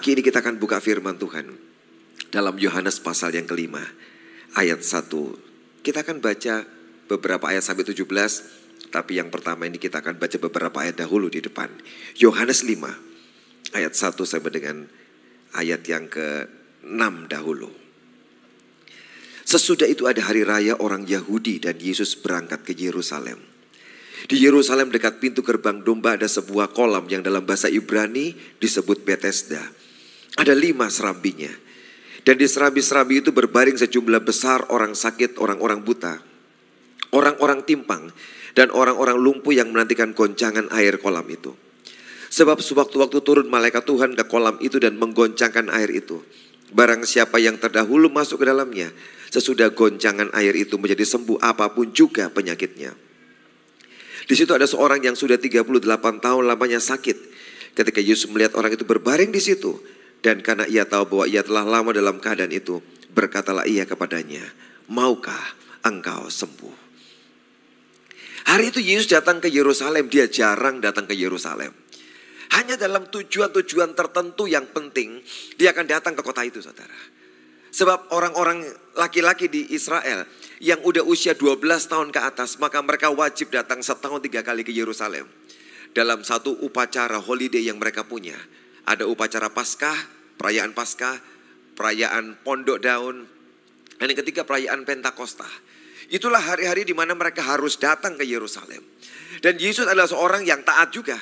Pagi ini kita akan buka firman Tuhan dalam Yohanes pasal yang kelima ayat 1. Kita akan baca beberapa ayat sampai 17, tapi yang pertama ini kita akan baca beberapa ayat dahulu di depan. Yohanes 5 ayat 1 sampai dengan ayat yang ke-6 dahulu. Sesudah itu ada hari raya orang Yahudi dan Yesus berangkat ke Yerusalem. Di Yerusalem dekat pintu gerbang domba ada sebuah kolam yang dalam bahasa Ibrani disebut Bethesda. Ada lima serambinya. Dan di serambi-serambi itu berbaring sejumlah besar orang sakit, orang-orang buta, orang-orang timpang, dan orang-orang lumpuh yang menantikan goncangan air kolam itu. Sebab sewaktu-waktu turun malaikat Tuhan ke kolam itu dan menggoncangkan air itu. Barang siapa yang terdahulu masuk ke dalamnya, sesudah goncangan air itu menjadi sembuh apa pun juga penyakitnya. Di situ ada seorang yang sudah 38 tahun lamanya sakit. Ketika Yesus melihat orang itu berbaring di situ, dan karena ia tahu bahwa ia telah lama dalam keadaan itu, berkatalah ia kepadanya, "Maukah engkau sembuh?" Hari itu Yesus datang ke Yerusalem, dia jarang datang ke Yerusalem. Hanya dalam tujuan-tujuan tertentu yang penting, dia akan datang ke kota itu, saudara. Sebab orang-orang laki-laki di Israel yang udah usia 12 tahun ke atas, maka mereka wajib datang setahun tiga kali ke Yerusalem. Dalam satu upacara holiday yang mereka punya. Ada upacara Paskah, perayaan Paskah, perayaan Pondok Daun, dan yang ketiga perayaan Pentakosta. Itulah hari-hari di mana mereka harus datang ke Yerusalem. Dan Yesus adalah seorang yang taat juga.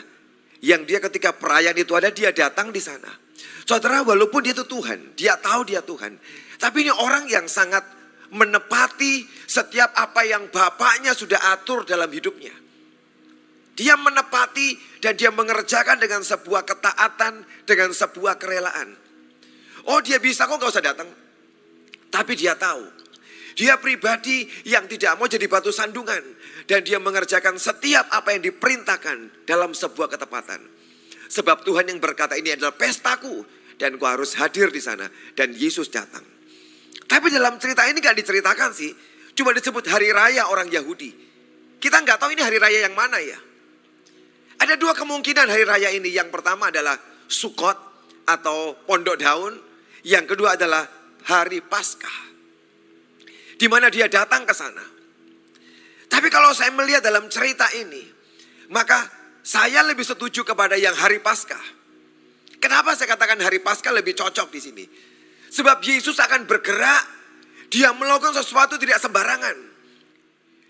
Yang dia ketika perayaan itu ada, dia datang di sana. Saudara, walaupun dia itu Tuhan, dia tahu dia Tuhan. Tapi ini orang yang sangat menepati setiap apa yang bapaknya sudah atur dalam hidupnya. Dia menepati dan dia mengerjakan dengan sebuah ketaatan, dengan sebuah kerelaan. Oh dia bisa kok gak usah datang. Tapi dia tahu. Dia pribadi yang tidak mau jadi batu sandungan. Dan dia mengerjakan setiap apa yang diperintahkan dalam sebuah ketepatan. Sebab Tuhan yang berkata ini adalah pestaku dan kau harus hadir di sana. Dan Yesus datang. Tapi dalam cerita ini gak diceritakan sih. Cuma disebut hari raya orang Yahudi. Kita nggak tahu ini hari raya yang mana ya. Ada dua kemungkinan hari raya ini. Yang pertama adalah Sukot atau Pondok Daun. Yang kedua adalah hari Paskah. Di mana dia datang ke sana. Tapi kalau saya melihat dalam cerita ini, maka saya lebih setuju kepada yang hari Paskah. Kenapa saya katakan hari Paskah lebih cocok di sini? Sebab Yesus akan bergerak, dia melakukan sesuatu tidak sembarangan.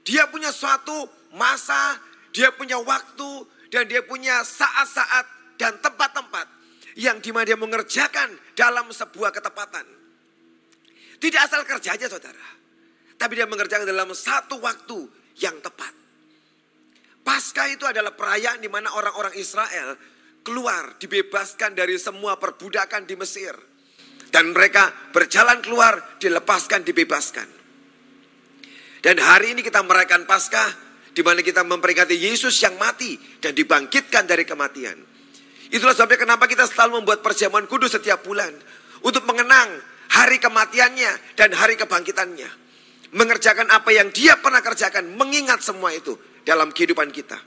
Dia punya suatu masa, dia punya waktu, dan dia punya saat-saat dan tempat-tempat yang di mana dia mengerjakan dalam sebuah ketepatan. Tidak asal kerja aja saudara. Tapi dia mengerjakan dalam satu waktu yang tepat. Paskah itu adalah perayaan di mana orang-orang Israel keluar, dibebaskan dari semua perbudakan di Mesir. Dan mereka berjalan keluar, dilepaskan, dibebaskan. Dan hari ini kita merayakan Paskah, di mana kita memperingati Yesus yang mati dan dibangkitkan dari kematian. Itulah sebabnya kenapa kita selalu membuat perjamuan kudus setiap bulan. Untuk mengenang hari kematiannya dan hari kebangkitannya. Mengerjakan apa yang dia pernah kerjakan, mengingat semua itu dalam kehidupan kita.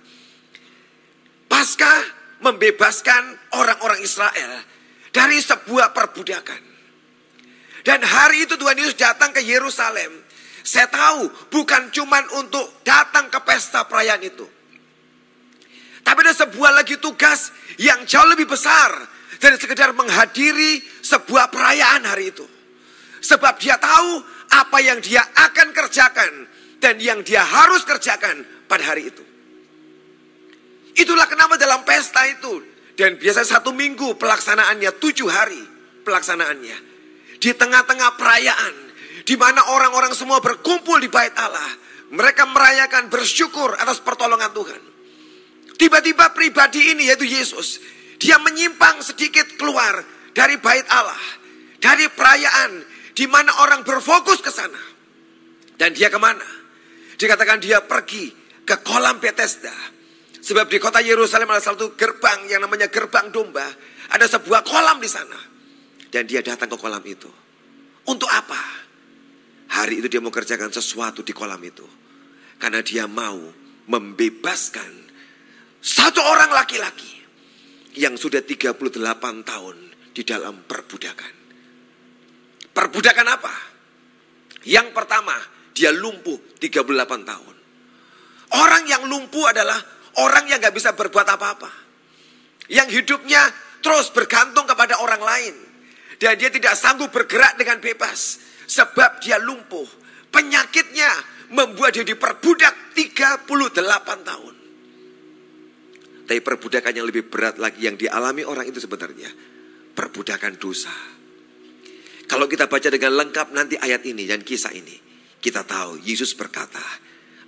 Paskah membebaskan orang-orang Israel dari sebuah perbudakan. Dan hari itu Tuhan Yesus datang ke Yerusalem. Saya tahu bukan cuma untuk datang ke pesta perayaan itu. Ada sebuah lagi tugas yang jauh lebih besar dari sekedar menghadiri sebuah perayaan hari itu. Sebab dia tahu apa yang dia akan kerjakan dan yang dia harus kerjakan pada hari itu. Itulah kenapa dalam pesta itu. Dan biasanya satu minggu pelaksanaannya, tujuh hari pelaksanaannya. Di tengah-tengah perayaan. Di mana orang-orang semua berkumpul di bait Allah. Mereka merayakan bersyukur atas pertolongan Tuhan. Tiba-tiba pribadi ini yaitu Yesus. Dia menyimpang sedikit keluar dari bait Allah. Dari perayaan di mana orang berfokus ke sana. Dan dia ke mana? Dikatakan dia pergi ke kolam Bethesda Sebab di kota Yerusalem ada satu gerbang yang namanya gerbang domba. Ada sebuah kolam di sana. Dan dia datang ke kolam itu. Untuk apa? Hari itu dia mau kerjakan sesuatu di kolam itu. Karena dia mau membebaskan satu orang laki-laki yang sudah 38 tahun di dalam perbudakan. Perbudakan apa? Yang pertama, dia lumpuh 38 tahun. Orang yang lumpuh adalah orang yang gak bisa berbuat apa-apa. Yang hidupnya terus bergantung kepada orang lain. Dan dia tidak sanggup bergerak dengan bebas. Sebab dia lumpuh. Penyakitnya membuat dia diperbudak 38 tahun. Tapi perbudakan yang lebih berat lagi yang dialami orang itu sebenarnya. Perbudakan dosa. Kalau kita baca dengan lengkap nanti ayat ini dan kisah ini. Kita tahu Yesus berkata,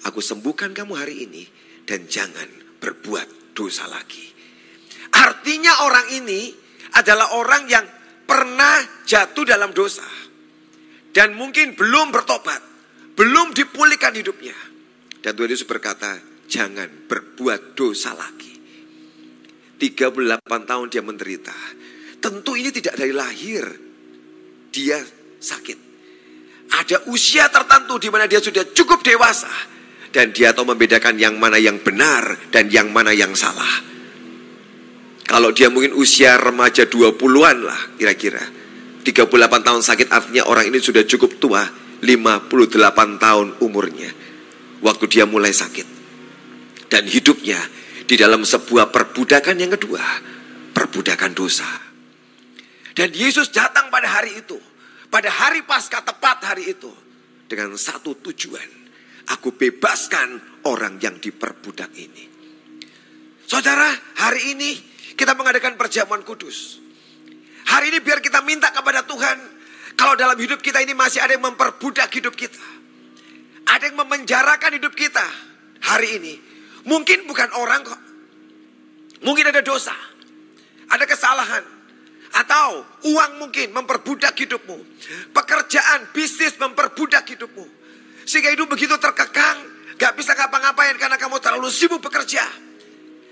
Aku sembuhkan kamu hari ini dan jangan berbuat dosa lagi. Artinya orang ini adalah orang yang pernah jatuh dalam dosa. Dan mungkin belum bertobat. Belum dipulihkan hidupnya. Dan Tuhan Yesus berkata, jangan berbuat dosa lagi. 38 tahun dia menderita. Tentu ini tidak dari lahir. Dia sakit. Ada usia tertentu di mana dia sudah cukup dewasa dan dia tahu membedakan yang mana yang benar dan yang mana yang salah. Kalau dia mungkin usia remaja 20-an lah kira-kira. 38 tahun sakit artinya orang ini sudah cukup tua, 58 tahun umurnya. Waktu dia mulai sakit. Dan hidupnya di dalam sebuah perbudakan yang kedua, perbudakan dosa. Dan Yesus datang pada hari itu, pada hari pasca tepat hari itu dengan satu tujuan Aku bebaskan orang yang diperbudak ini. Saudara, hari ini kita mengadakan perjamuan kudus. Hari ini biar kita minta kepada Tuhan. Kalau dalam hidup kita ini masih ada yang memperbudak hidup kita. Ada yang memenjarakan hidup kita hari ini. Mungkin bukan orang kok. Mungkin ada dosa. Ada kesalahan. Atau uang mungkin memperbudak hidupmu. Pekerjaan, bisnis memperbudak hidupmu. Sehingga hidup begitu terkekang, gak bisa ngapa-ngapain karena kamu terlalu sibuk bekerja.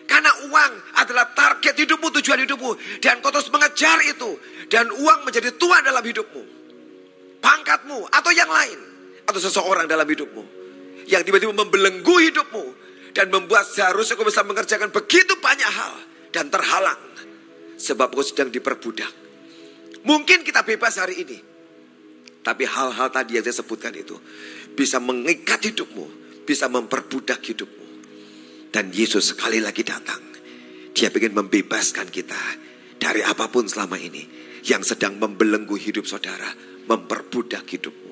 Karena uang adalah target hidupmu, tujuan hidupmu. Dan kau terus mengejar itu. Dan uang menjadi tuan dalam hidupmu. Pangkatmu atau yang lain. Atau seseorang dalam hidupmu. Yang tiba-tiba membelenggu hidupmu. Dan membuat seharusnya kau bisa mengerjakan begitu banyak hal. Dan terhalang. Sebab kau sedang diperbudak. Mungkin kita bebas hari ini. Tapi hal-hal tadi yang saya sebutkan itu bisa mengikat hidupmu, bisa memperbudak hidupmu. Dan Yesus sekali lagi datang. Dia ingin membebaskan kita dari apa pun selama ini yang sedang membelenggu hidup saudara, memperbudak hidupmu.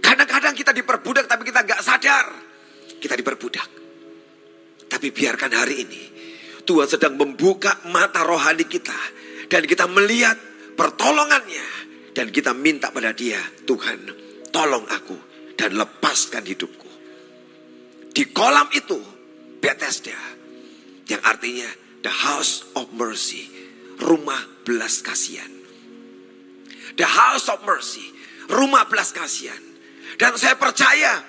Kadang-kadang kita diperbudak tapi kita nggak sadar kita diperbudak. Tapi biarkan hari ini Tuhan sedang membuka mata rohani kita dan kita melihat pertolongannya dan kita minta pada dia, Tuhan tolong aku dan lepaskan hidupku. Di kolam itu, Bethesda, yang artinya the house of mercy, rumah belas kasihan. The house of mercy, rumah belas kasihan. Dan saya percaya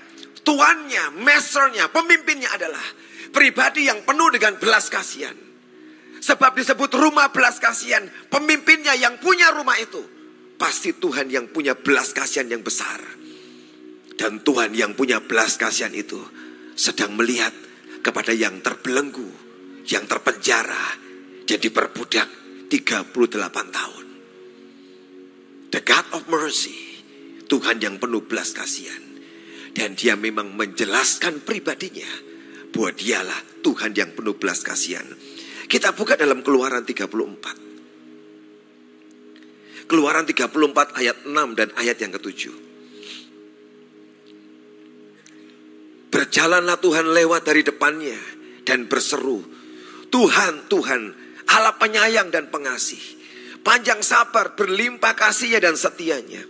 tuannya, masternya, pemimpinnya adalah pribadi yang penuh dengan belas kasihan. Sebab disebut rumah belas kasihan, pemimpinnya yang punya rumah itu Pasti Tuhan yang punya belas kasihan yang besar. Dan Tuhan yang punya belas kasihan itu sedang melihat kepada yang terbelenggu, yang terpenjara, jadi perbudak 38 tahun. The God of mercy, Tuhan yang penuh belas kasihan. Dan dia memang menjelaskan pribadinya bahwa dialah Tuhan yang penuh belas kasihan. Kita buka dalam keluaran 34. Keluaran 34 ayat 6 dan ayat yang ketujuh. Berjalanlah Tuhan lewat dari depannya dan berseru, Tuhan, Tuhan, Allah penyayang dan pengasih, panjang sabar, berlimpah kasihnya dan setianya,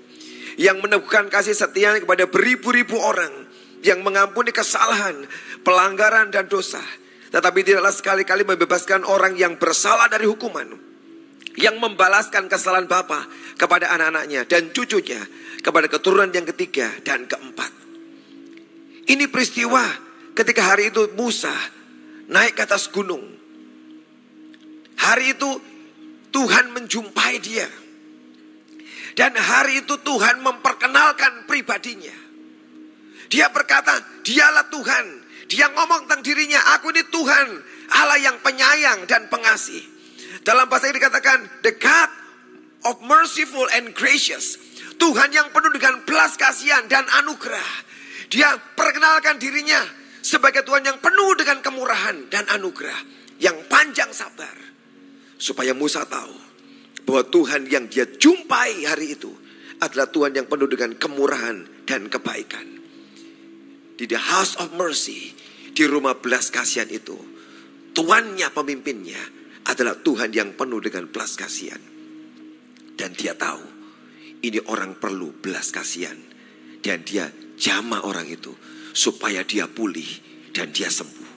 yang meneguhkan kasih setianya kepada beribu-ribu orang, yang mengampuni kesalahan, pelanggaran dan dosa, tetapi tidaklah sekali-kali membebaskan orang yang bersalah dari hukuman yang membalaskan kesalahan Bapa kepada anak-anaknya dan cucunya kepada keturunan yang ketiga dan keempat. Ini peristiwa ketika hari itu Musa naik ke atas gunung. Hari itu Tuhan menjumpai dia. Dan hari itu Tuhan memperkenalkan pribadinya. Dia berkata, dialah Tuhan. Dia ngomong tentang dirinya, aku ini Tuhan, Allah yang penyayang dan pengasih. Dalam bahasa ini dikatakan the God of merciful and gracious. Tuhan yang penuh dengan belas kasihan dan anugerah. Dia perkenalkan dirinya sebagai Tuhan yang penuh dengan kemurahan dan anugerah. Yang panjang sabar. Supaya Musa tahu bahwa Tuhan yang dia jumpai hari itu adalah Tuhan yang penuh dengan kemurahan dan kebaikan. Di the house of mercy, di rumah belas kasihan itu, tuannya pemimpinnya adalah Tuhan yang penuh dengan belas kasihan. Dan dia tahu ini orang perlu belas kasihan. Dan dia jama orang itu supaya dia pulih dan dia sembuh.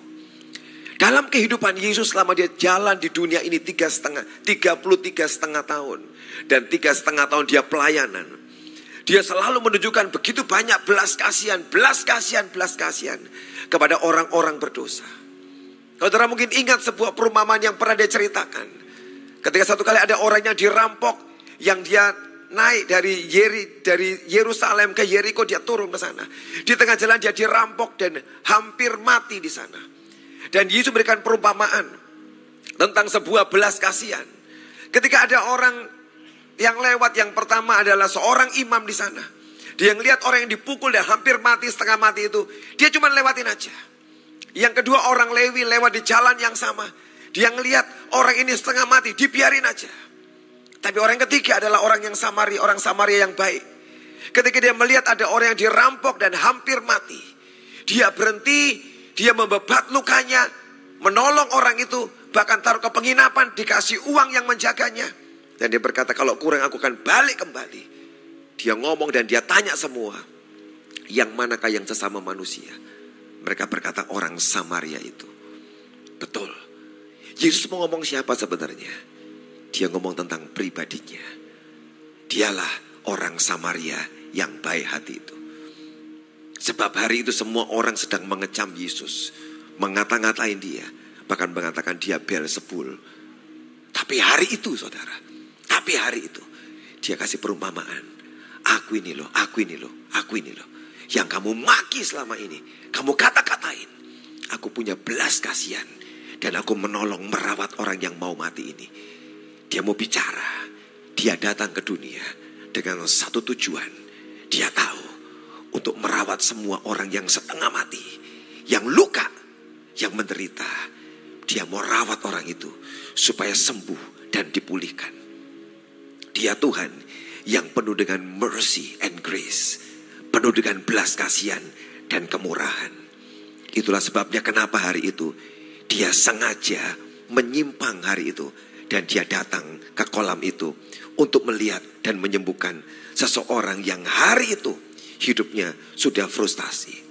Dalam kehidupan Yesus selama dia jalan di dunia ini tiga setengah, tiga puluh tiga setengah tahun. Dan tiga setengah tahun dia pelayanan. Dia selalu menunjukkan begitu banyak belas kasihan, belas kasihan, belas kasihan kepada orang-orang berdosa. Saudara mungkin ingat sebuah perumpamaan yang pernah dia ceritakan. Ketika satu kali ada orang yang dirampok, yang dia naik dari Yeri dari Yerusalem ke Yeriko dia turun ke sana. Di tengah jalan dia dirampok dan hampir mati di sana. Dan Yesus memberikan perumpamaan tentang sebuah belas kasihan. Ketika ada orang yang lewat yang pertama adalah seorang imam di sana. Dia ngelihat orang yang dipukul dan hampir mati setengah mati itu, dia cuma lewatin aja. Yang kedua orang Lewi lewat di jalan yang sama. Dia ngelihat orang ini setengah mati, dibiarin aja. Tapi orang ketiga adalah orang yang Samaria, orang Samaria yang baik. Ketika dia melihat ada orang yang dirampok dan hampir mati. Dia berhenti, dia membebat lukanya, menolong orang itu, bahkan taruh ke penginapan, dikasih uang yang menjaganya. Dan dia berkata, kalau kurang aku akan balik kembali. Dia ngomong dan dia tanya semua. Yang manakah yang sesama manusia? Mereka berkata orang Samaria itu. Betul. Yesus mau ngomong siapa sebenarnya? Dia ngomong tentang pribadinya. Dialah orang Samaria yang baik hati itu. Sebab hari itu semua orang sedang mengecam Yesus. Mengata-ngatain dia. Bahkan mengatakan dia Beelzebul. Tapi hari itu saudara. Tapi hari itu. Dia kasih perumpamaan. Aku ini loh, aku ini loh, aku ini loh. Yang kamu maki selama ini. Kamu kata-katain. Aku punya belas kasihan. Dan aku menolong merawat orang yang mau mati ini. Dia mau bicara. Dia datang ke dunia dengan satu tujuan. Dia tahu untuk merawat semua orang yang setengah mati, yang luka, yang menderita. Dia mau rawat orang itu supaya sembuh dan dipulihkan. Dia Tuhan yang penuh dengan mercy and grace, penuh dengan belas kasihan dan kemurahan. Itulah sebabnya kenapa hari itu dia sengaja menyimpang hari itu dan dia datang ke kolam itu untuk melihat dan menyembuhkan seseorang yang hari itu hidupnya sudah frustasi.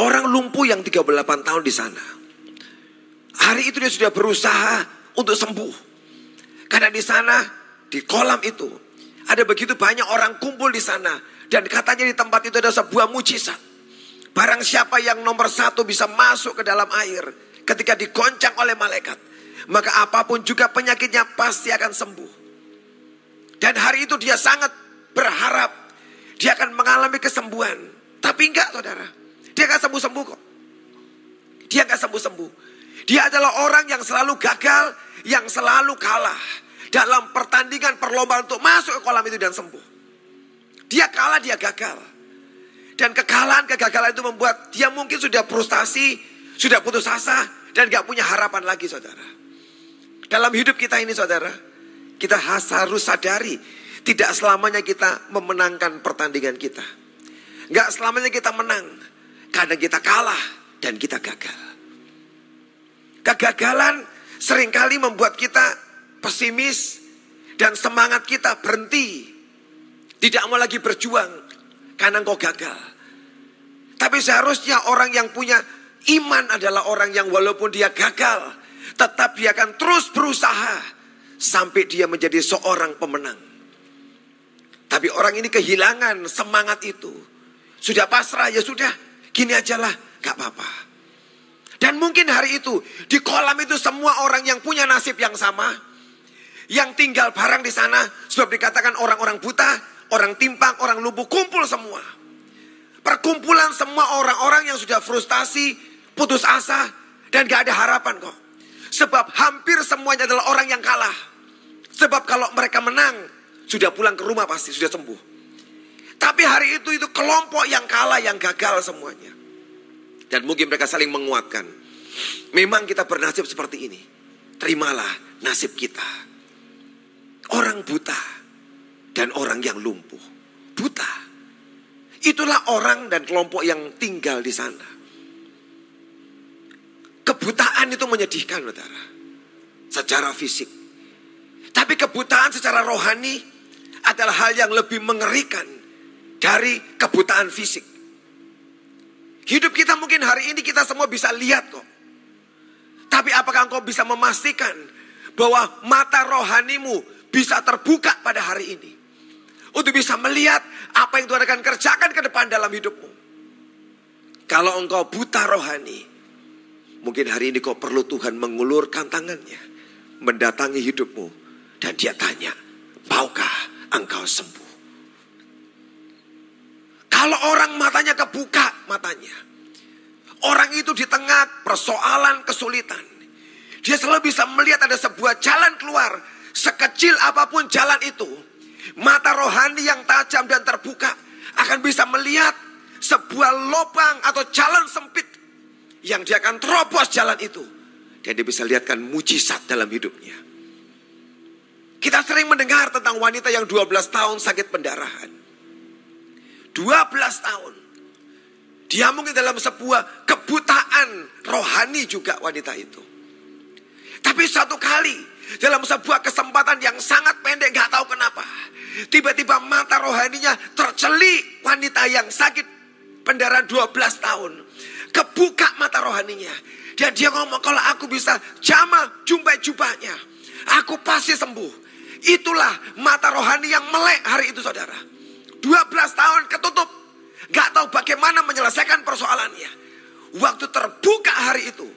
Orang lumpuh yang 38 tahun di sana. Hari itu dia sudah berusaha untuk sembuh. Karena di sana, di kolam itu, ada begitu banyak orang kumpul di sana. Dan katanya di tempat itu ada sebuah mujizat. Barang siapa yang nomor satu bisa masuk ke dalam air ketika digoncang oleh malaikat maka apa pun juga penyakitnya pasti akan sembuh. Dan hari itu dia sangat berharap dia akan mengalami kesembuhan. Tapi enggak saudara, dia akan sembuh-sembuh kok. Dia enggak sembuh-sembuh. Dia adalah orang yang selalu gagal, yang selalu kalah. Dalam pertandingan perlombaan untuk masuk ke kolam itu dan sembuh. Dia kalah, dia gagal. Dan kekalahan, kegagalan itu membuat dia mungkin sudah frustasi, sudah putus asa, dan gak punya harapan lagi saudara. Dalam hidup kita ini saudara, kita harus sadari tidak selamanya kita memenangkan pertandingan kita. Enggak selamanya kita menang. Kadang kita kalah dan kita gagal. Kegagalan sering kali membuat kita pesimis dan semangat kita berhenti. Tidak mau lagi berjuang karena engkau gagal. Tapi seharusnya orang yang punya iman adalah orang yang walaupun dia gagal, tetap dia akan terus berusaha sampai dia menjadi seorang pemenang. Tapi orang ini kehilangan semangat itu. Sudah pasrah, ya sudah. Gini aja lah, gak apa-apa. Dan mungkin hari itu, di kolam itu semua orang yang punya nasib yang sama. Yang tinggal barang di sana, sebab dikatakan orang-orang buta, orang timpang, orang lumpuh, kumpul semua. Perkumpulan semua orang-orang yang sudah frustasi, putus asa, dan gak ada harapan kok. Sebab hampir semuanya adalah orang yang kalah. Sebab kalau mereka menang, sudah pulang ke rumah pasti sudah sembuh. Tapi hari itu itu kelompok yang kalah, yang gagal semuanya. Dan mungkin mereka saling menguatkan. Memang kita bernasib seperti ini. Terimalah nasib kita. Orang buta dan orang yang lumpuh. Buta. Itulah orang dan kelompok yang tinggal di sana. Kebutaan itu menyedihkan, saudara. Secara fisik. Tapi kebutaan secara rohani adalah hal yang lebih mengerikan dari kebutaan fisik. Hidup kita mungkin hari ini kita semua bisa lihat kok. Tapi apakah engkau bisa memastikan bahwa mata rohanimu bisa terbuka pada hari ini? Untuk bisa melihat apa yang Tuhan akan kerjakan ke depan dalam hidupmu. Kalau engkau buta rohani, mungkin hari ini kau perlu Tuhan mengulurkan tangannya, mendatangi hidupmu, dan dia tanya, maukah engkau sembuh? Kalau orang matanya kebuka matanya. Orang itu di tengah persoalan kesulitan. Dia selalu bisa melihat ada sebuah jalan keluar. Sekecil apa pun jalan itu. Mata rohani yang tajam dan terbuka. Akan bisa melihat sebuah lubang atau jalan sempit. Yang dia akan terobos jalan itu. Dan dia bisa lihatkan mujizat dalam hidupnya. Kita sering mendengar tentang wanita yang 12 tahun sakit pendarahan. 12 tahun. Dia mungkin dalam sebuah kebutaan rohani juga wanita itu. Tapi satu kali dalam sebuah kesempatan yang sangat pendek gak tahu kenapa. Tiba-tiba mata rohaninya tercelik wanita yang sakit pendarahan 12 tahun. Kebuka mata rohaninya. Dan dia ngomong kalau aku bisa jama jumpai jubahnya. Aku pasti sembuh. Itulah mata rohani yang melek hari itu saudara. 12 tahun ketutup. Gak tahu bagaimana menyelesaikan persoalannya. Waktu terbuka hari itu.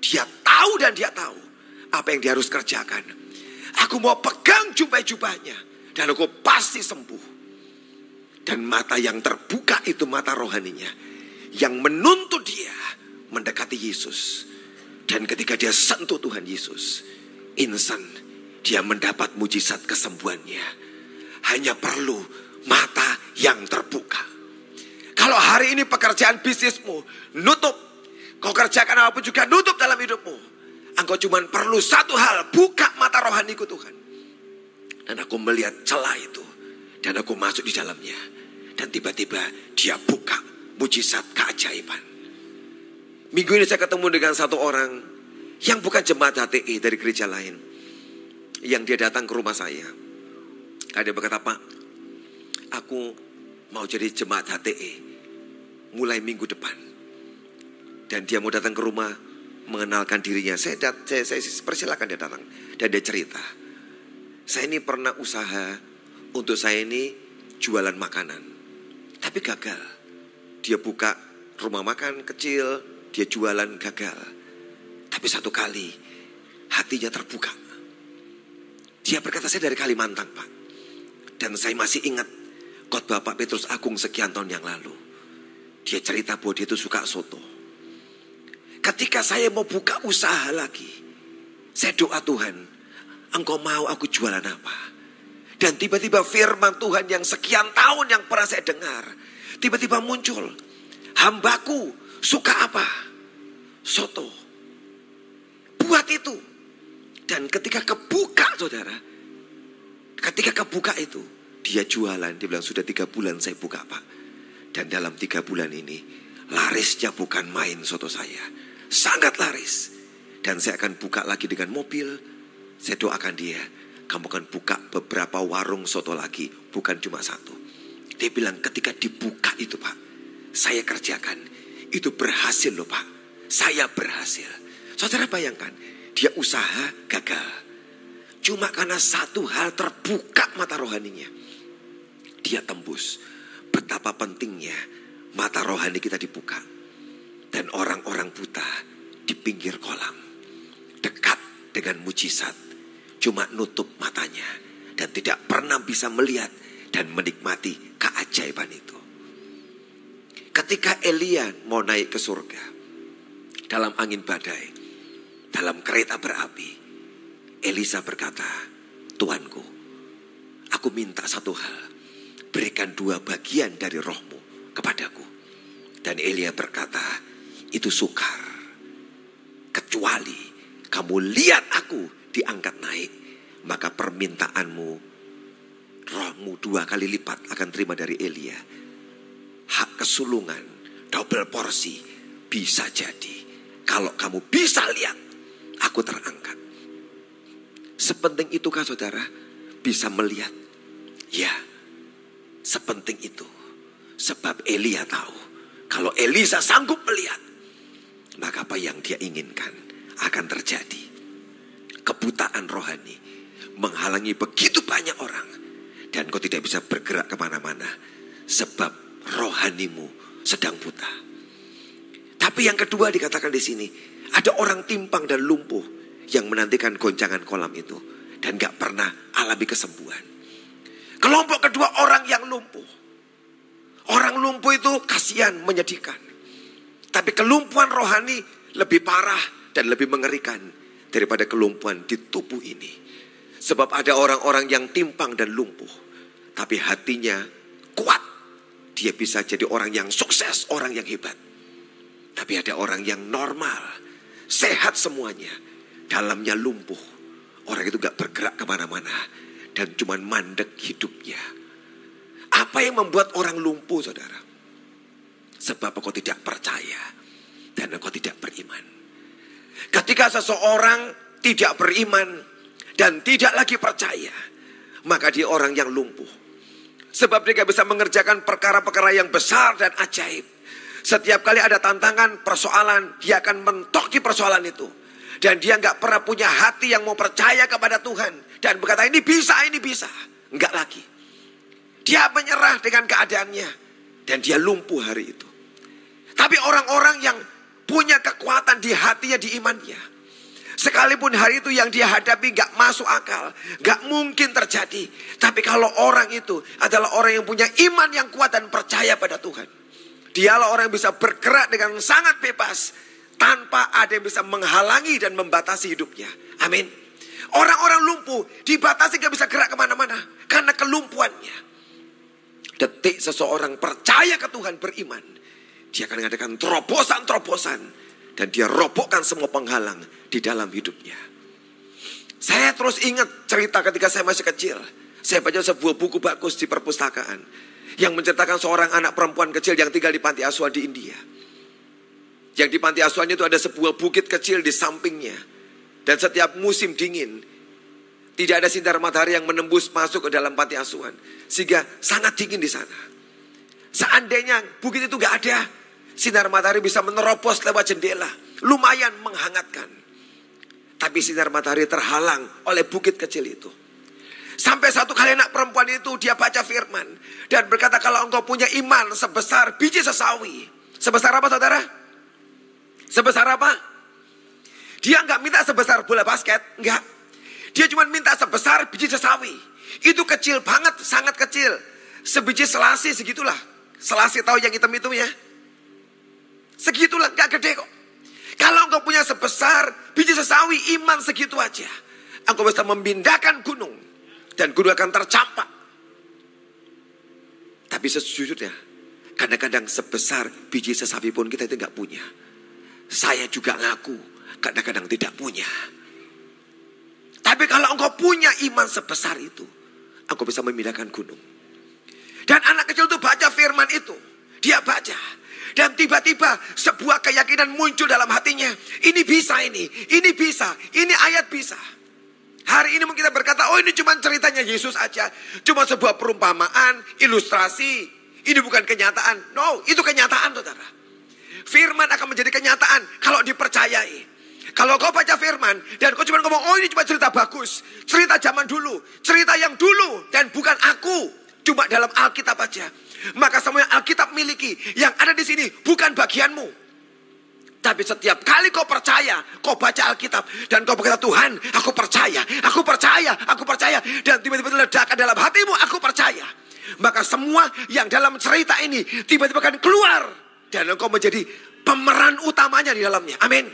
Dia tahu dan dia tahu. Apa yang dia harus kerjakan. Aku mau pegang jubah-jubahnya. Dan aku pasti sembuh. Dan mata yang terbuka itu mata rohaninya. Yang menuntut dia mendekati Yesus. Dan ketika dia sentuh Tuhan Yesus. Insan dia mendapat mujizat kesembuhannya. Hanya perlu mata yang terbuka. Kalau hari ini pekerjaan bisnismu nutup, kau kerjakan apa pun juga nutup dalam hidupmu. Engkau cuma perlu satu hal, buka mata rohaniku Tuhan. Dan aku melihat celah itu. Dan aku masuk di dalamnya. Dan tiba-tiba dia buka mujizat keajaiban. Minggu ini saya ketemu dengan satu orang yang bukan jemaat HTI dari gereja lain. Yang dia datang ke rumah saya. Ada berkata, Pak, aku mau jadi jemaat HTE mulai minggu depan. Dan dia mau datang ke rumah mengenalkan dirinya. Saya, dat, saya, saya persilakan dia datang. Dan dia cerita. Saya ini pernah usaha untuk saya ini jualan makanan. Tapi gagal. Dia buka rumah makan kecil, dia jualan gagal. Tapi satu kali hatinya terbuka. Dia berkata saya dari Kalimantan pak. Dan saya masih ingat khotbah Pak Petrus Agung sekian tahun yang lalu. Dia cerita bahwa dia itu suka soto. Ketika saya mau buka usaha lagi, saya doa Tuhan, engkau mau aku jualan apa? Dan tiba-tiba firman Tuhan yang sekian tahun yang pernah saya dengar, tiba-tiba muncul. Hambaku suka apa? Soto. Buat itu. Dan ketika kebuka saudara, ketika kebuka itu, dia jualan, dia bilang sudah tiga bulan saya buka pak. Dan dalam tiga bulan ini larisnya bukan main soto saya. Sangat laris. Dan saya akan buka lagi dengan mobil. Saya doakan dia. Kamu akan buka beberapa warung soto lagi. Bukan cuma satu. Dia bilang ketika dibuka itu pak. Saya kerjakan. Itu berhasil loh pak. Saya berhasil. Saudara bayangkan. Dia usaha gagal. Cuma karena satu hal terbuka mata rohaninya dia tembus. Betapa pentingnya mata rohani kita dibuka. Dan orang-orang buta di pinggir kolam. Dekat dengan mujizat. Cuma nutup matanya. Dan tidak pernah bisa melihat dan menikmati keajaiban itu. Ketika Elia mau naik ke surga. Dalam angin badai. Dalam kereta berapi. Elisa berkata, Tuanku, aku minta satu hal. Berikan dua bagian dari rohmu kepadaku. Dan Elia berkata, itu sukar. Kecuali kamu lihat aku diangkat naik. Maka permintaanmu, rohmu dua kali lipat akan terima dari Elia. Hak kesulungan, double porsi, bisa jadi. Kalau kamu bisa lihat, aku terangkat. Sepenting itukah saudara bisa melihat? Ya, sepenting itu. Sebab Elia tahu kalau Elisa sanggup melihat, maka apa yang dia inginkan akan terjadi. Kebutaan rohani menghalangi begitu banyak orang. Dan kau tidak bisa bergerak ke mana-mana. Sebab rohanimu sedang buta. Tapi yang kedua dikatakan di sini. Ada orang timpang dan lumpuh yang menantikan goncangan kolam itu dan gak pernah alami kesembuhan. Kelompok kedua orang yang lumpuh. Orang lumpuh itu kasihan, menyedihkan. Tapi kelumpuhan rohani lebih parah dan lebih mengerikan daripada kelumpuhan di tubuh ini. Sebab ada orang-orang yang timpang dan lumpuh. Tapi hatinya kuat. Dia bisa jadi orang yang sukses, orang yang hebat. Tapi ada orang yang normal, sehat semuanya dalamnya lumpuh. Orang itu gak bergerak ke mana-mana. Dan cuman mandek hidupnya. Apa yang membuat orang lumpuh saudara? Sebab engkau tidak percaya. Dan engkau tidak beriman. Ketika seseorang tidak beriman. Dan tidak lagi percaya. Maka dia orang yang lumpuh. Sebab dia bisa mengerjakan perkara-perkara yang besar dan ajaib. Setiap kali ada tantangan, persoalan, dia akan mentoki persoalan itu. Dan dia nggak pernah punya hati yang mau percaya kepada Tuhan. Dan berkata ini bisa, ini bisa. Enggak lagi. Dia menyerah dengan keadaannya. Dan dia lumpuh hari itu. Tapi orang-orang yang punya kekuatan di hatinya, di imannya. Sekalipun hari itu yang dia hadapi gak masuk akal. Gak mungkin terjadi. Tapi kalau orang itu adalah orang yang punya iman yang kuat dan percaya pada Tuhan. Dialah orang yang bisa bergerak dengan sangat bebas tanpa ada yang bisa menghalangi dan membatasi hidupnya. Amin. Orang-orang lumpuh dibatasi gak bisa gerak ke mana-mana karena kelumpuhannya. Detik seseorang percaya ke Tuhan beriman. Dia akan mengadakan terobosan-terobosan. Dan dia robohkan semua penghalang di dalam hidupnya. Saya terus ingat cerita ketika saya masih kecil. Saya baca sebuah buku bagus di perpustakaan. Yang menceritakan seorang anak perempuan kecil yang tinggal di panti asuhan di India. Yang di panti asuhannya itu ada sebuah bukit kecil di sampingnya. Dan setiap musim dingin, tidak ada sinar matahari yang menembus masuk ke dalam panti asuhan. Sehingga sangat dingin di sana. Seandainya bukit itu gak ada, sinar matahari bisa menerobos lewat jendela. Lumayan menghangatkan. Tapi sinar matahari terhalang oleh bukit kecil itu. Sampai satu kali anak perempuan itu dia baca firman. Dan berkata kalau engkau punya iman sebesar biji sesawi. Sebesar apa saudara? Sebesar apa? Dia nggak minta sebesar bola basket, nggak. Dia cuma minta sebesar biji sesawi. Itu kecil banget, sangat kecil. Sebiji selasi segitulah. Selasi tahu yang hitam itu ya? Segitulah, nggak gede kok. Kalau engkau punya sebesar biji sesawi, iman segitu aja. Engkau bisa memindahkan gunung. Dan gunung akan tercampak. Tapi sejujurnya, kadang-kadang sebesar biji sesawi pun kita itu nggak punya. Saya juga ngaku kadang-kadang tidak punya. Tapi kalau engkau punya iman sebesar itu, engkau bisa memindahkan gunung. Dan anak kecil itu baca firman itu. Dia baca. Dan tiba-tiba sebuah keyakinan muncul dalam hatinya. Ini bisa ini, ini bisa, ini ayat bisa. Hari ini mungkin kita berkata, oh ini cuma ceritanya Yesus aja. Cuma sebuah perumpamaan, ilustrasi. Ini bukan kenyataan. No, itu kenyataan saudara. Firman akan menjadi kenyataan kalau dipercayai. Kalau kau baca firman dan kau cuma ngomong, oh ini cuma cerita bagus. Cerita zaman dulu. Cerita yang dulu dan bukan aku. Cuma dalam Alkitab aja. Maka semua yang Alkitab miliki. Yang ada di sini bukan bagianmu. Tapi setiap kali kau percaya, kau baca Alkitab dan kau berkata Tuhan, aku percaya, aku percaya, aku percaya dan tiba-tiba ledakan dalam hatimu, aku percaya. Maka semua yang dalam cerita ini tiba-tiba akan keluar dan engkau menjadi pemeran utamanya di dalamnya. Amin.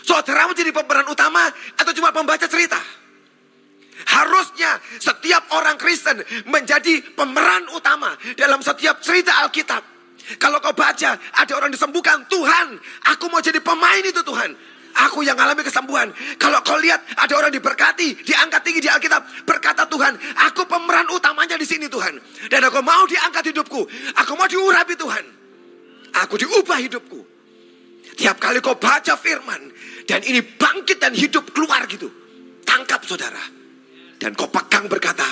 Saudara menjadi pemeran utama atau cuma pembaca cerita? Harusnya setiap orang Kristen menjadi pemeran utama dalam setiap cerita Alkitab. Kalau kau baca ada orang disembuhkan, Tuhan, aku mau jadi pemain itu Tuhan. Aku yang alami kesembuhan. Kalau kau lihat ada orang diberkati, diangkat tinggi di Alkitab, berkata Tuhan, aku pemeran utamanya di sini Tuhan. Dan aku mau diangkat hidupku. Aku mau diurapi Tuhan. Aku diubah hidupku. Tiap kali kau baca firman, dan ini bangkit dan hidup keluar gitu. Tangkap saudara. Dan kau pegang berkata,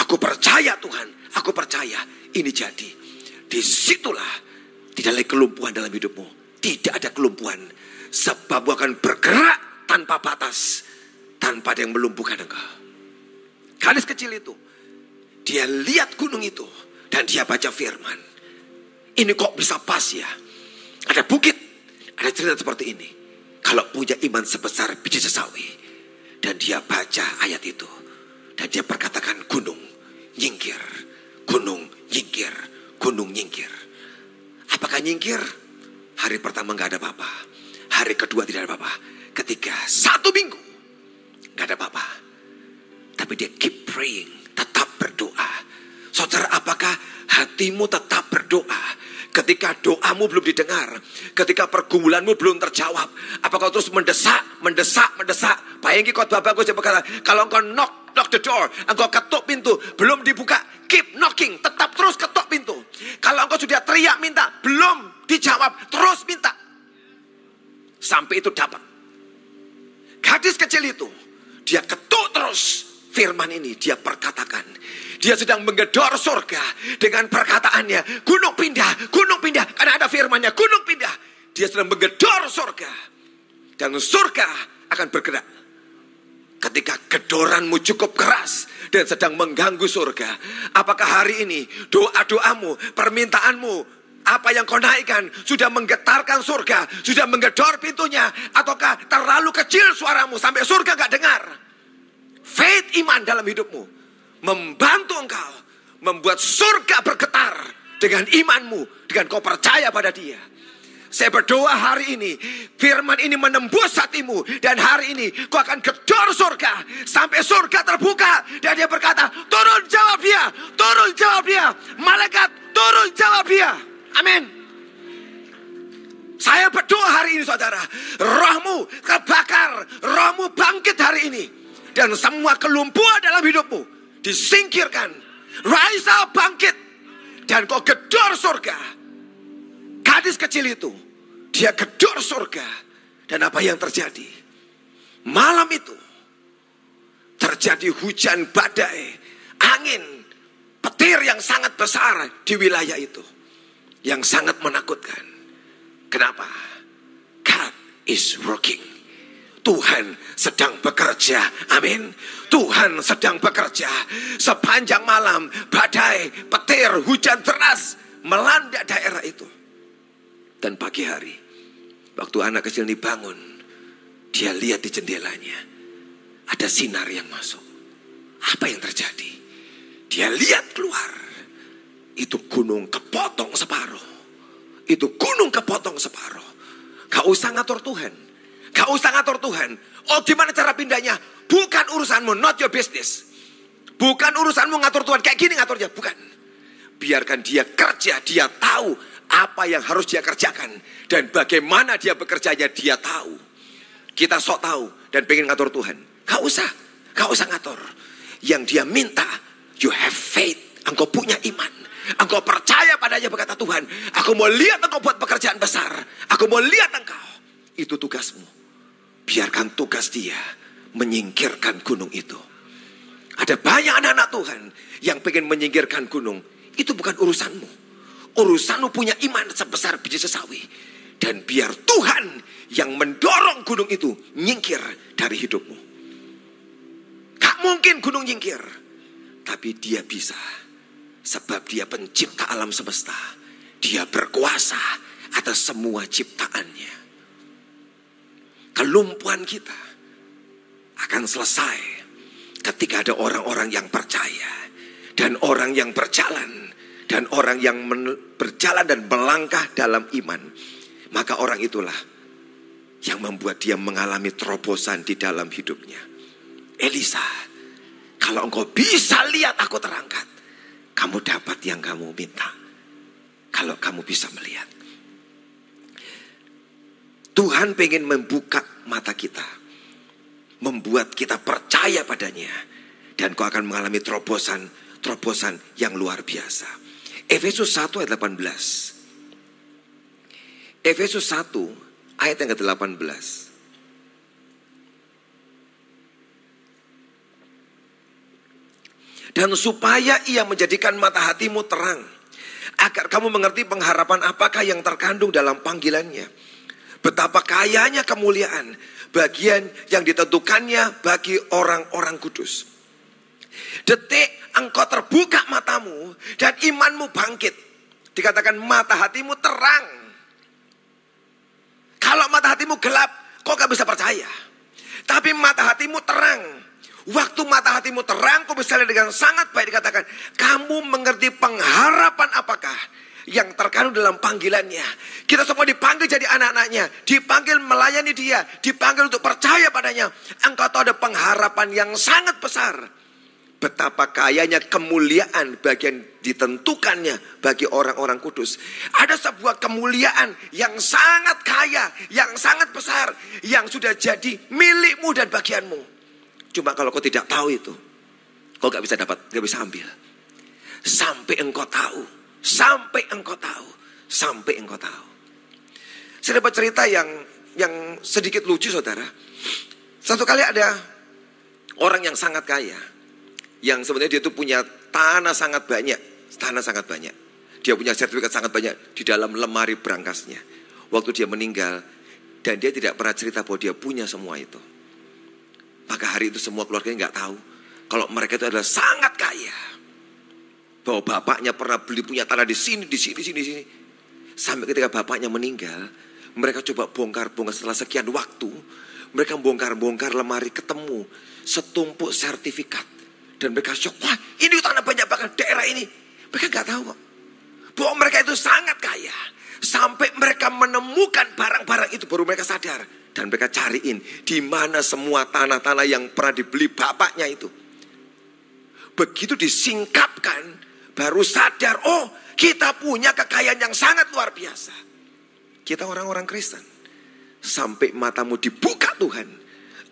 aku percaya Tuhan, aku percaya ini jadi. Di situlah tidak ada kelumpuhan dalam hidupmu. Tidak ada kelumpuhan Sebab akan bergerak tanpa batas. Tanpa ada yang melumpuhkan engkau. Gadis kecil itu. Dia lihat gunung itu. Dan dia baca firman. Ini kok bisa pas ya. Ada bukit. Ada cerita seperti ini. Kalau punya iman sebesar biji sesawi. Dan dia baca ayat itu. Dan dia perkatakan gunung nyingkir. Gunung nyingkir. Gunung nyingkir. Apakah nyingkir? Hari pertama nggak ada apa-apa. Hari kedua tidak ada apa-apa. Ketika satu minggu nggak ada apa-apa. Tapi dia keep praying, tetap berdoa. Saudara, apakah hatimu tetap berdoa? Ketika doamu belum didengar, ketika pergumulanmu belum terjawab, apakah terus mendesak, mendesak, mendesak? Bayangin khotbah bagus yang berkata, kalau engkau knock, knock the door, engkau ketuk pintu, belum dibuka, keep knocking, tetap terus ketuk pintu. Kalau engkau sudah teriak minta, belum dijawab, terus minta. Sampai itu dapat. Gadis kecil itu, dia ketuk terus firman ini. Dia perkatakan. Dia sedang menggedor surga dengan perkataannya. Gunung pindah, gunung pindah. Karena ada firmannya, gunung pindah. Dia sedang menggedor surga. Dan surga akan bergerak. Ketika gedoranmu cukup keras dan sedang mengganggu surga. Apakah hari ini doa-doamu, permintaanmu apa yang kau naikkan sudah menggetarkan surga, sudah menggedor pintunya, ataukah terlalu kecil suaramu sampai surga gak dengar? Faith iman dalam hidupmu membantu engkau membuat surga bergetar dengan imanmu, dengan kau percaya pada Dia. Saya berdoa hari ini, firman ini menembus hatimu. Dan hari ini kau akan gedor surga. Sampai surga terbuka. Dan dia berkata, turun jawab dia, turun jawab dia. Malaikat, turun jawab dia. Amin. Saya berdoa hari ini saudara. Rohmu kebakar. Rohmu bangkit hari ini. Dan semua kelumpuhan dalam hidupmu. Disingkirkan. Rise bangkit. Dan kau gedor surga. Gadis kecil itu. Dia gedor surga. Dan apa yang terjadi? Malam itu. Terjadi hujan badai. Angin. Petir yang sangat besar di wilayah itu yang sangat menakutkan. Kenapa? God is working. Tuhan sedang bekerja. Amin. Tuhan sedang bekerja. Sepanjang malam, badai, petir, hujan deras melanda daerah itu. Dan pagi hari, waktu anak kecil ini bangun, dia lihat di jendelanya. Ada sinar yang masuk. Apa yang terjadi? Dia lihat keluar itu gunung kepotong separuh. Itu gunung kepotong separuh. Gak usah ngatur Tuhan. Gak usah ngatur Tuhan. Oh gimana cara pindahnya? Bukan urusanmu, not your business. Bukan urusanmu ngatur Tuhan. Kayak gini ngaturnya, bukan. Biarkan dia kerja, dia tahu apa yang harus dia kerjakan. Dan bagaimana dia bekerjanya, dia tahu. Kita sok tahu dan pengen ngatur Tuhan. Gak usah, gak usah ngatur. Yang dia minta, you have faith. Engkau punya iman. Engkau percaya padanya berkata Tuhan. Aku mau lihat engkau buat pekerjaan besar. Aku mau lihat engkau. Itu tugasmu. Biarkan tugas dia menyingkirkan gunung itu. Ada banyak anak-anak Tuhan yang pengen menyingkirkan gunung. Itu bukan urusanmu. Urusanmu punya iman sebesar biji sesawi. Dan biar Tuhan yang mendorong gunung itu nyingkir dari hidupmu. Gak mungkin gunung nyingkir. Tapi dia bisa Sebab dia pencipta alam semesta. Dia berkuasa atas semua ciptaannya. Kelumpuhan kita akan selesai ketika ada orang-orang yang percaya. Dan orang yang berjalan. Dan orang yang berjalan dan melangkah dalam iman. Maka orang itulah yang membuat dia mengalami terobosan di dalam hidupnya. Elisa Kalau engkau bisa lihat aku terangkat, kamu dapat yang kamu minta. Kalau kamu bisa melihat. Tuhan pengen membuka mata kita. Membuat kita percaya padanya. Dan kau akan mengalami terobosan, terobosan yang luar biasa. Efesus 1 ayat 18. Efesus 1 ayat yang ke-18. Dan supaya ia menjadikan mata hatimu terang. Agar kamu mengerti pengharapan apakah yang terkandung dalam panggilannya Betapa kayanya kemuliaan bagian yang ditentukannya bagi orang-orang kudus. Detik engkau terbuka matamu dan imanmu bangkit. Dikatakan mata hatimu terang. Kalau mata hatimu gelap, kau gak bisa percaya. Tapi mata hatimu terang. Waktu mata hatimu terang, kau bisa lihat dengan sangat baik dikatakan. Kamu mengerti pengharapan apakah yang terkandung dalam panggilannya. Kita semua dipanggil jadi anak-anaknya, dipanggil melayani dia, dipanggil untuk percaya padanya. Engkau tahu ada pengharapan yang sangat besar. Betapa kayanya kemuliaan bagian ditentukannya bagi orang-orang kudus. Ada sebuah kemuliaan yang sangat kaya, yang sangat besar, yang sudah jadi milikmu dan bagianmu. Cuma kalau kau tidak tahu itu, kau gak bisa dapat, gak bisa ambil. Sampai engkau tahu Sampai engkau tahu. Sampai engkau tahu. Saya dapat cerita yang yang sedikit lucu saudara. Satu kali ada orang yang sangat kaya. Yang sebenarnya dia itu punya tanah sangat banyak. Tanah sangat banyak. Dia punya sertifikat sangat banyak di dalam lemari berangkasnya. Waktu dia meninggal. Dan dia tidak pernah cerita bahwa dia punya semua itu. Maka hari itu semua keluarganya nggak tahu. Kalau mereka itu adalah sangat kaya bahwa bapaknya pernah beli punya tanah di sini, di sini, di sini, sini. Sampai ketika bapaknya meninggal, mereka coba bongkar-bongkar setelah sekian waktu. Mereka bongkar-bongkar lemari ketemu setumpuk sertifikat. Dan mereka shock, wah ini tanah banyak banget daerah ini. Mereka nggak tahu kok. Bahwa mereka itu sangat kaya. Sampai mereka menemukan barang-barang itu baru mereka sadar. Dan mereka cariin di mana semua tanah-tanah yang pernah dibeli bapaknya itu. Begitu disingkapkan, baru sadar, oh kita punya kekayaan yang sangat luar biasa. Kita orang-orang Kristen. Sampai matamu dibuka Tuhan.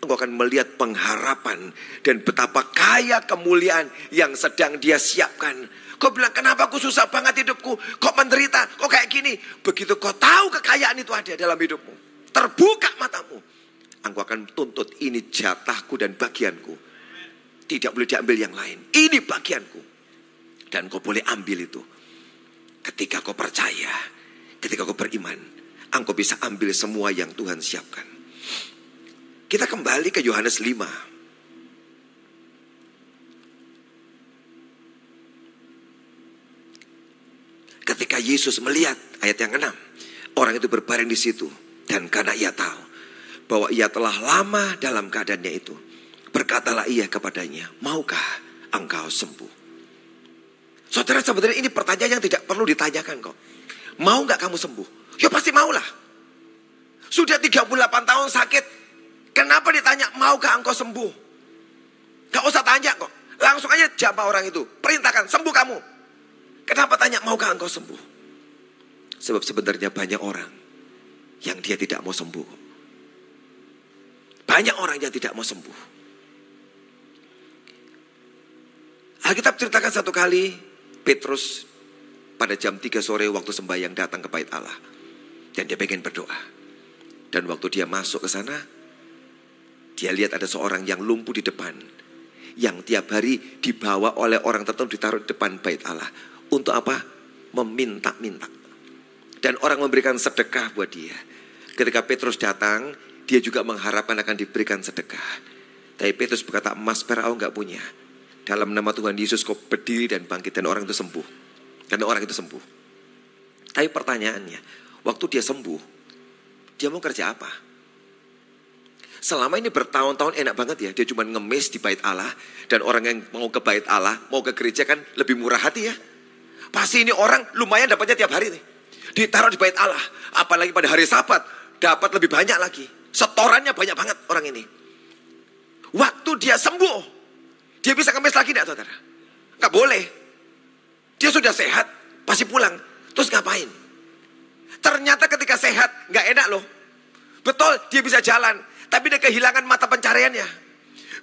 Engkau akan melihat pengharapan dan betapa kaya kemuliaan yang sedang dia siapkan. Kau bilang, kenapa aku susah banget hidupku? Kok menderita? Kok kayak gini? Begitu kau tahu kekayaan itu ada dalam hidupmu. Terbuka matamu. Engkau akan tuntut ini jatahku dan bagianku. Tidak boleh diambil yang lain. Ini bagianku. Dan kau boleh ambil itu. Ketika kau percaya, ketika kau beriman, engkau bisa ambil semua yang Tuhan siapkan. Kita kembali ke Yohanes 5. Ketika Yesus melihat ayat yang enam, orang itu berbaring di situ dan karena ia tahu bahwa ia telah lama dalam keadaannya itu, berkatalah ia kepadanya, "Maukah engkau sembuh?" Saudara sebenarnya ini pertanyaan yang tidak perlu ditanyakan kok. Mau nggak kamu sembuh? Ya pasti maulah. Sudah 38 tahun sakit. Kenapa ditanya maukah engkau sembuh? Gak usah tanya kok. Langsung aja jawab orang itu. Perintahkan sembuh kamu. Kenapa tanya maukah engkau sembuh? Sebab sebenarnya banyak orang yang dia tidak mau sembuh. Banyak orang yang tidak mau sembuh. Alkitab ceritakan satu kali Petrus pada jam 3 sore waktu sembahyang datang ke bait Allah. Dan dia pengen berdoa. Dan waktu dia masuk ke sana, dia lihat ada seorang yang lumpuh di depan. Yang tiap hari dibawa oleh orang tertentu ditaruh di depan bait Allah. Untuk apa? Meminta-minta. Dan orang memberikan sedekah buat dia. Ketika Petrus datang, dia juga mengharapkan akan diberikan sedekah. Tapi Petrus berkata, emas perak aku nggak punya. Dalam nama Tuhan Yesus kau berdiri dan bangkit dan orang itu sembuh. Dan orang itu sembuh. Tapi pertanyaannya, waktu dia sembuh, dia mau kerja apa? Selama ini bertahun-tahun enak banget ya, dia cuma ngemis di bait Allah. Dan orang yang mau ke bait Allah, mau ke gereja kan lebih murah hati ya. Pasti ini orang lumayan dapatnya tiap hari nih. Ditaruh di bait Allah. Apalagi pada hari sabat, dapat lebih banyak lagi. Setorannya banyak banget orang ini. Waktu dia sembuh, Dia bisa ngemis lagi tidak saudara? Nggak boleh. Dia sudah sehat, pasti pulang. Terus ngapain? Ternyata ketika sehat, nggak enak loh. Betul, dia bisa jalan. Tapi dia kehilangan mata pencariannya.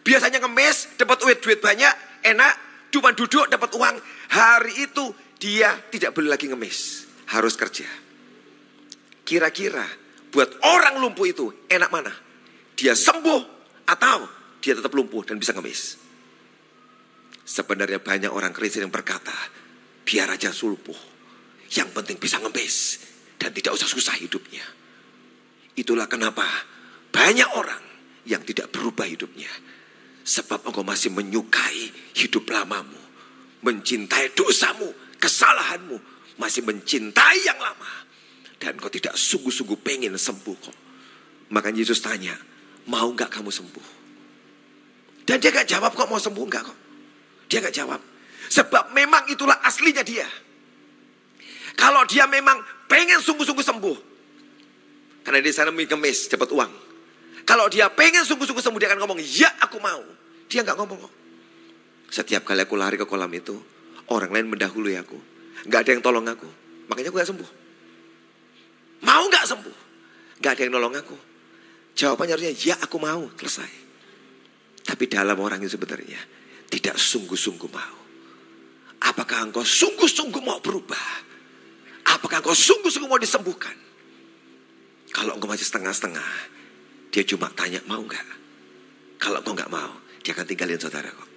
Biasanya ngemis, dapat duit, duit banyak, enak. Cuma duduk, dapat uang. Hari itu dia tidak boleh lagi ngemis. Harus kerja. Kira-kira buat orang lumpuh itu enak mana? Dia sembuh atau dia tetap lumpuh dan bisa ngemis? Sebenarnya banyak orang Kristen yang berkata, biar aja sulpuh. Yang penting bisa ngemis dan tidak usah susah hidupnya. Itulah kenapa banyak orang yang tidak berubah hidupnya. Sebab engkau masih menyukai hidup lamamu. Mencintai dosamu, kesalahanmu. Masih mencintai yang lama. Dan kau tidak sungguh-sungguh pengen sembuh kok. Maka Yesus tanya, mau nggak kamu sembuh? Dan dia gak jawab kok mau sembuh nggak kok. Dia nggak jawab. Sebab memang itulah aslinya dia. Kalau dia memang pengen sungguh-sungguh sembuh. Karena di sana kemis, dapat uang. Kalau dia pengen sungguh-sungguh sembuh, dia akan ngomong, ya aku mau. Dia nggak ngomong. Setiap kali aku lari ke kolam itu, orang lain mendahului aku. Nggak ada yang tolong aku. Makanya aku gak sembuh. Mau nggak sembuh? Nggak ada yang nolong aku. Jawabannya harusnya, ya aku mau. Selesai. Tapi dalam orang itu sebenarnya, tidak sungguh-sungguh mau. Apakah engkau sungguh-sungguh mau berubah? Apakah engkau sungguh-sungguh mau disembuhkan? Kalau engkau masih setengah-setengah, dia cuma tanya mau nggak? Kalau engkau nggak mau, dia akan tinggalin saudara kok.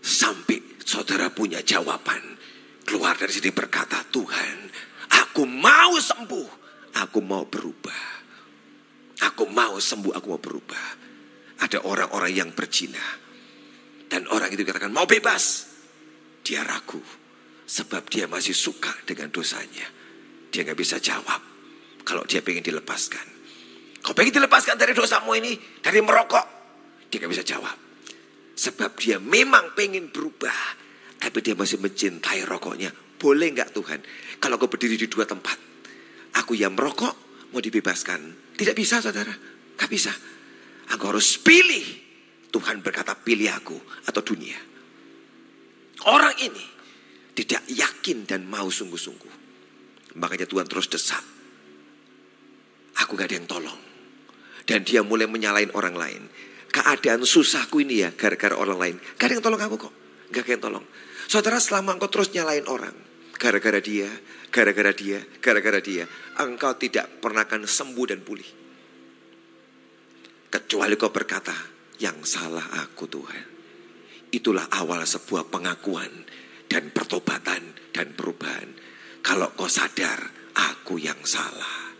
Sampai saudara punya jawaban. Keluar dari sini berkata, Tuhan, aku mau sembuh. Aku mau berubah. Aku mau sembuh, aku mau berubah. Ada orang-orang yang berzina dan orang itu katakan mau bebas. Dia ragu. Sebab dia masih suka dengan dosanya. Dia nggak bisa jawab. Kalau dia pengen dilepaskan. Kau pengen dilepaskan dari dosamu ini. Dari merokok. Dia nggak bisa jawab. Sebab dia memang pengen berubah. Tapi dia masih mencintai rokoknya. Boleh nggak Tuhan? Kalau kau berdiri di dua tempat. Aku yang merokok mau dibebaskan. Tidak bisa saudara. Gak bisa. Aku harus pilih Tuhan berkata pilih aku atau dunia. Orang ini tidak yakin dan mau sungguh-sungguh. Makanya Tuhan terus desak. Aku gak ada yang tolong. Dan dia mulai menyalahin orang lain. Keadaan susahku ini ya gara-gara orang lain. Gak ada yang tolong aku kok. Gak ada yang tolong. Saudara selama engkau terus nyalain orang. Gara-gara dia, gara-gara dia, gara-gara dia. Engkau tidak pernah akan sembuh dan pulih. Kecuali kau berkata, yang salah aku Tuhan. Itulah awal sebuah pengakuan dan pertobatan dan perubahan. Kalau kau sadar, aku yang salah.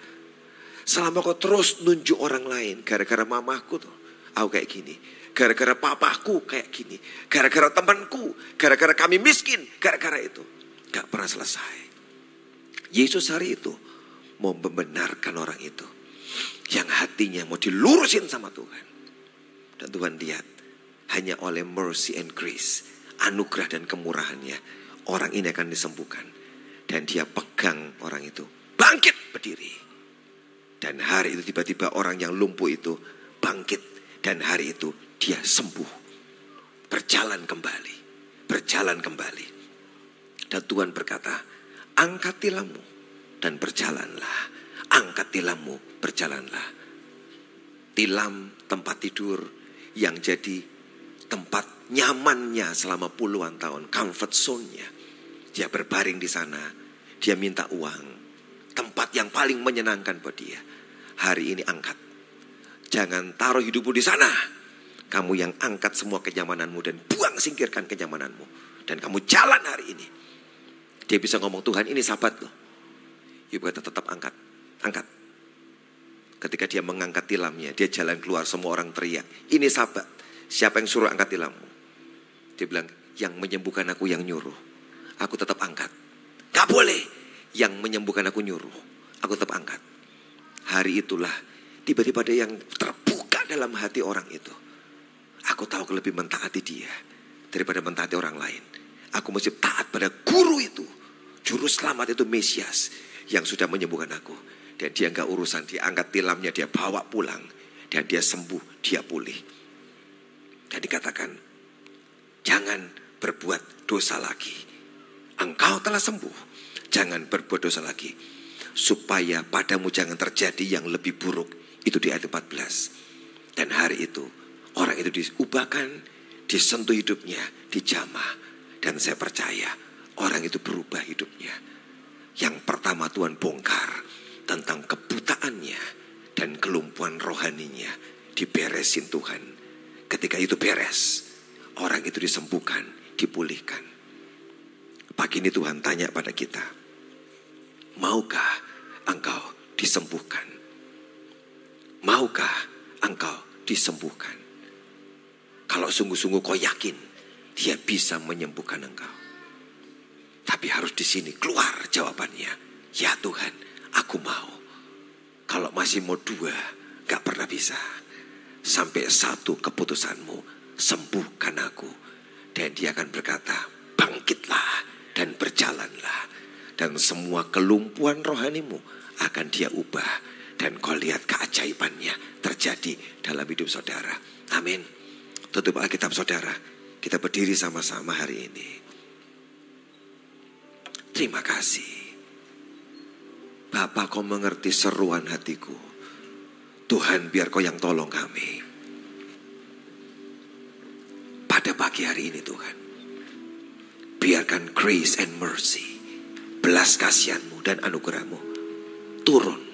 Selama kau terus nunjuk orang lain, gara-gara mamaku tuh, aku kayak gini. Gara-gara papaku kayak gini. Gara-gara temanku, gara-gara kami miskin, gara-gara itu. Gak pernah selesai. Yesus hari itu mau membenarkan orang itu. Yang hatinya mau dilurusin sama Tuhan. Dan Tuhan lihat, hanya oleh mercy and grace, anugerah dan kemurahannya, orang ini akan disembuhkan. Dan dia pegang orang itu, bangkit berdiri. Dan hari itu tiba-tiba orang yang lumpuh itu bangkit. Dan hari itu dia sembuh. Berjalan kembali. Berjalan kembali. Dan Tuhan berkata, angkat tilammu dan berjalanlah. Angkat tilammu, berjalanlah. Tilam tempat tidur yang jadi tempat nyamannya selama puluhan tahun, comfort zone-nya. Dia berbaring di sana, dia minta uang, tempat yang paling menyenangkan buat dia. Hari ini angkat. Jangan taruh hidupmu di sana. Kamu yang angkat semua kenyamananmu dan buang singkirkan kenyamananmu. Dan kamu jalan hari ini. Dia bisa ngomong, Tuhan ini sahabat loh. Ibu kata tetap angkat, angkat. Ketika dia mengangkat tilamnya, dia jalan keluar, semua orang teriak. Ini sahabat, siapa yang suruh angkat tilammu? Dia bilang, yang menyembuhkan aku yang nyuruh. Aku tetap angkat. Gak boleh. Yang menyembuhkan aku nyuruh. Aku tetap angkat. Hari itulah tiba-tiba ada yang terbuka dalam hati orang itu. Aku tahu aku lebih mentaati dia daripada mentaati orang lain. Aku mesti taat pada guru itu. Juru selamat itu Mesias yang sudah menyembuhkan aku. Dan dia nggak urusan, dia angkat tilamnya, dia bawa pulang. Dan dia sembuh, dia pulih. Dan dikatakan, Jangan berbuat dosa lagi. Engkau telah sembuh. Jangan berbuat dosa lagi. Supaya padamu jangan terjadi yang lebih buruk. Itu di ayat 14. Dan hari itu orang itu diubahkan, disentuh hidupnya, dijamah. Dan saya percaya orang itu berubah hidupnya. Yang pertama Tuhan diberesin Tuhan. Ketika itu beres, orang itu disembuhkan, dipulihkan. Pagi ini Tuhan tanya pada kita, maukah engkau disembuhkan? Maukah engkau disembuhkan? Kalau sungguh-sungguh kau yakin, dia bisa menyembuhkan engkau. Tapi harus di sini keluar jawabannya. Ya Tuhan, aku mau. Kalau masih mau dua, gak pernah bisa. Sampai satu keputusanmu, sembuhkan aku. Dan dia akan berkata, bangkitlah dan berjalanlah. Dan semua kelumpuhan rohanimu akan dia ubah. Dan kau lihat keajaibannya terjadi dalam hidup saudara. Amin. Tutup Alkitab saudara. Kita berdiri sama-sama hari ini. Terima kasih. Bapak kau mengerti seruan hatiku. Tuhan biar kau yang tolong kami. Pada pagi hari ini Tuhan. Biarkan grace and mercy. Belas kasihanmu dan anugerahmu. Turun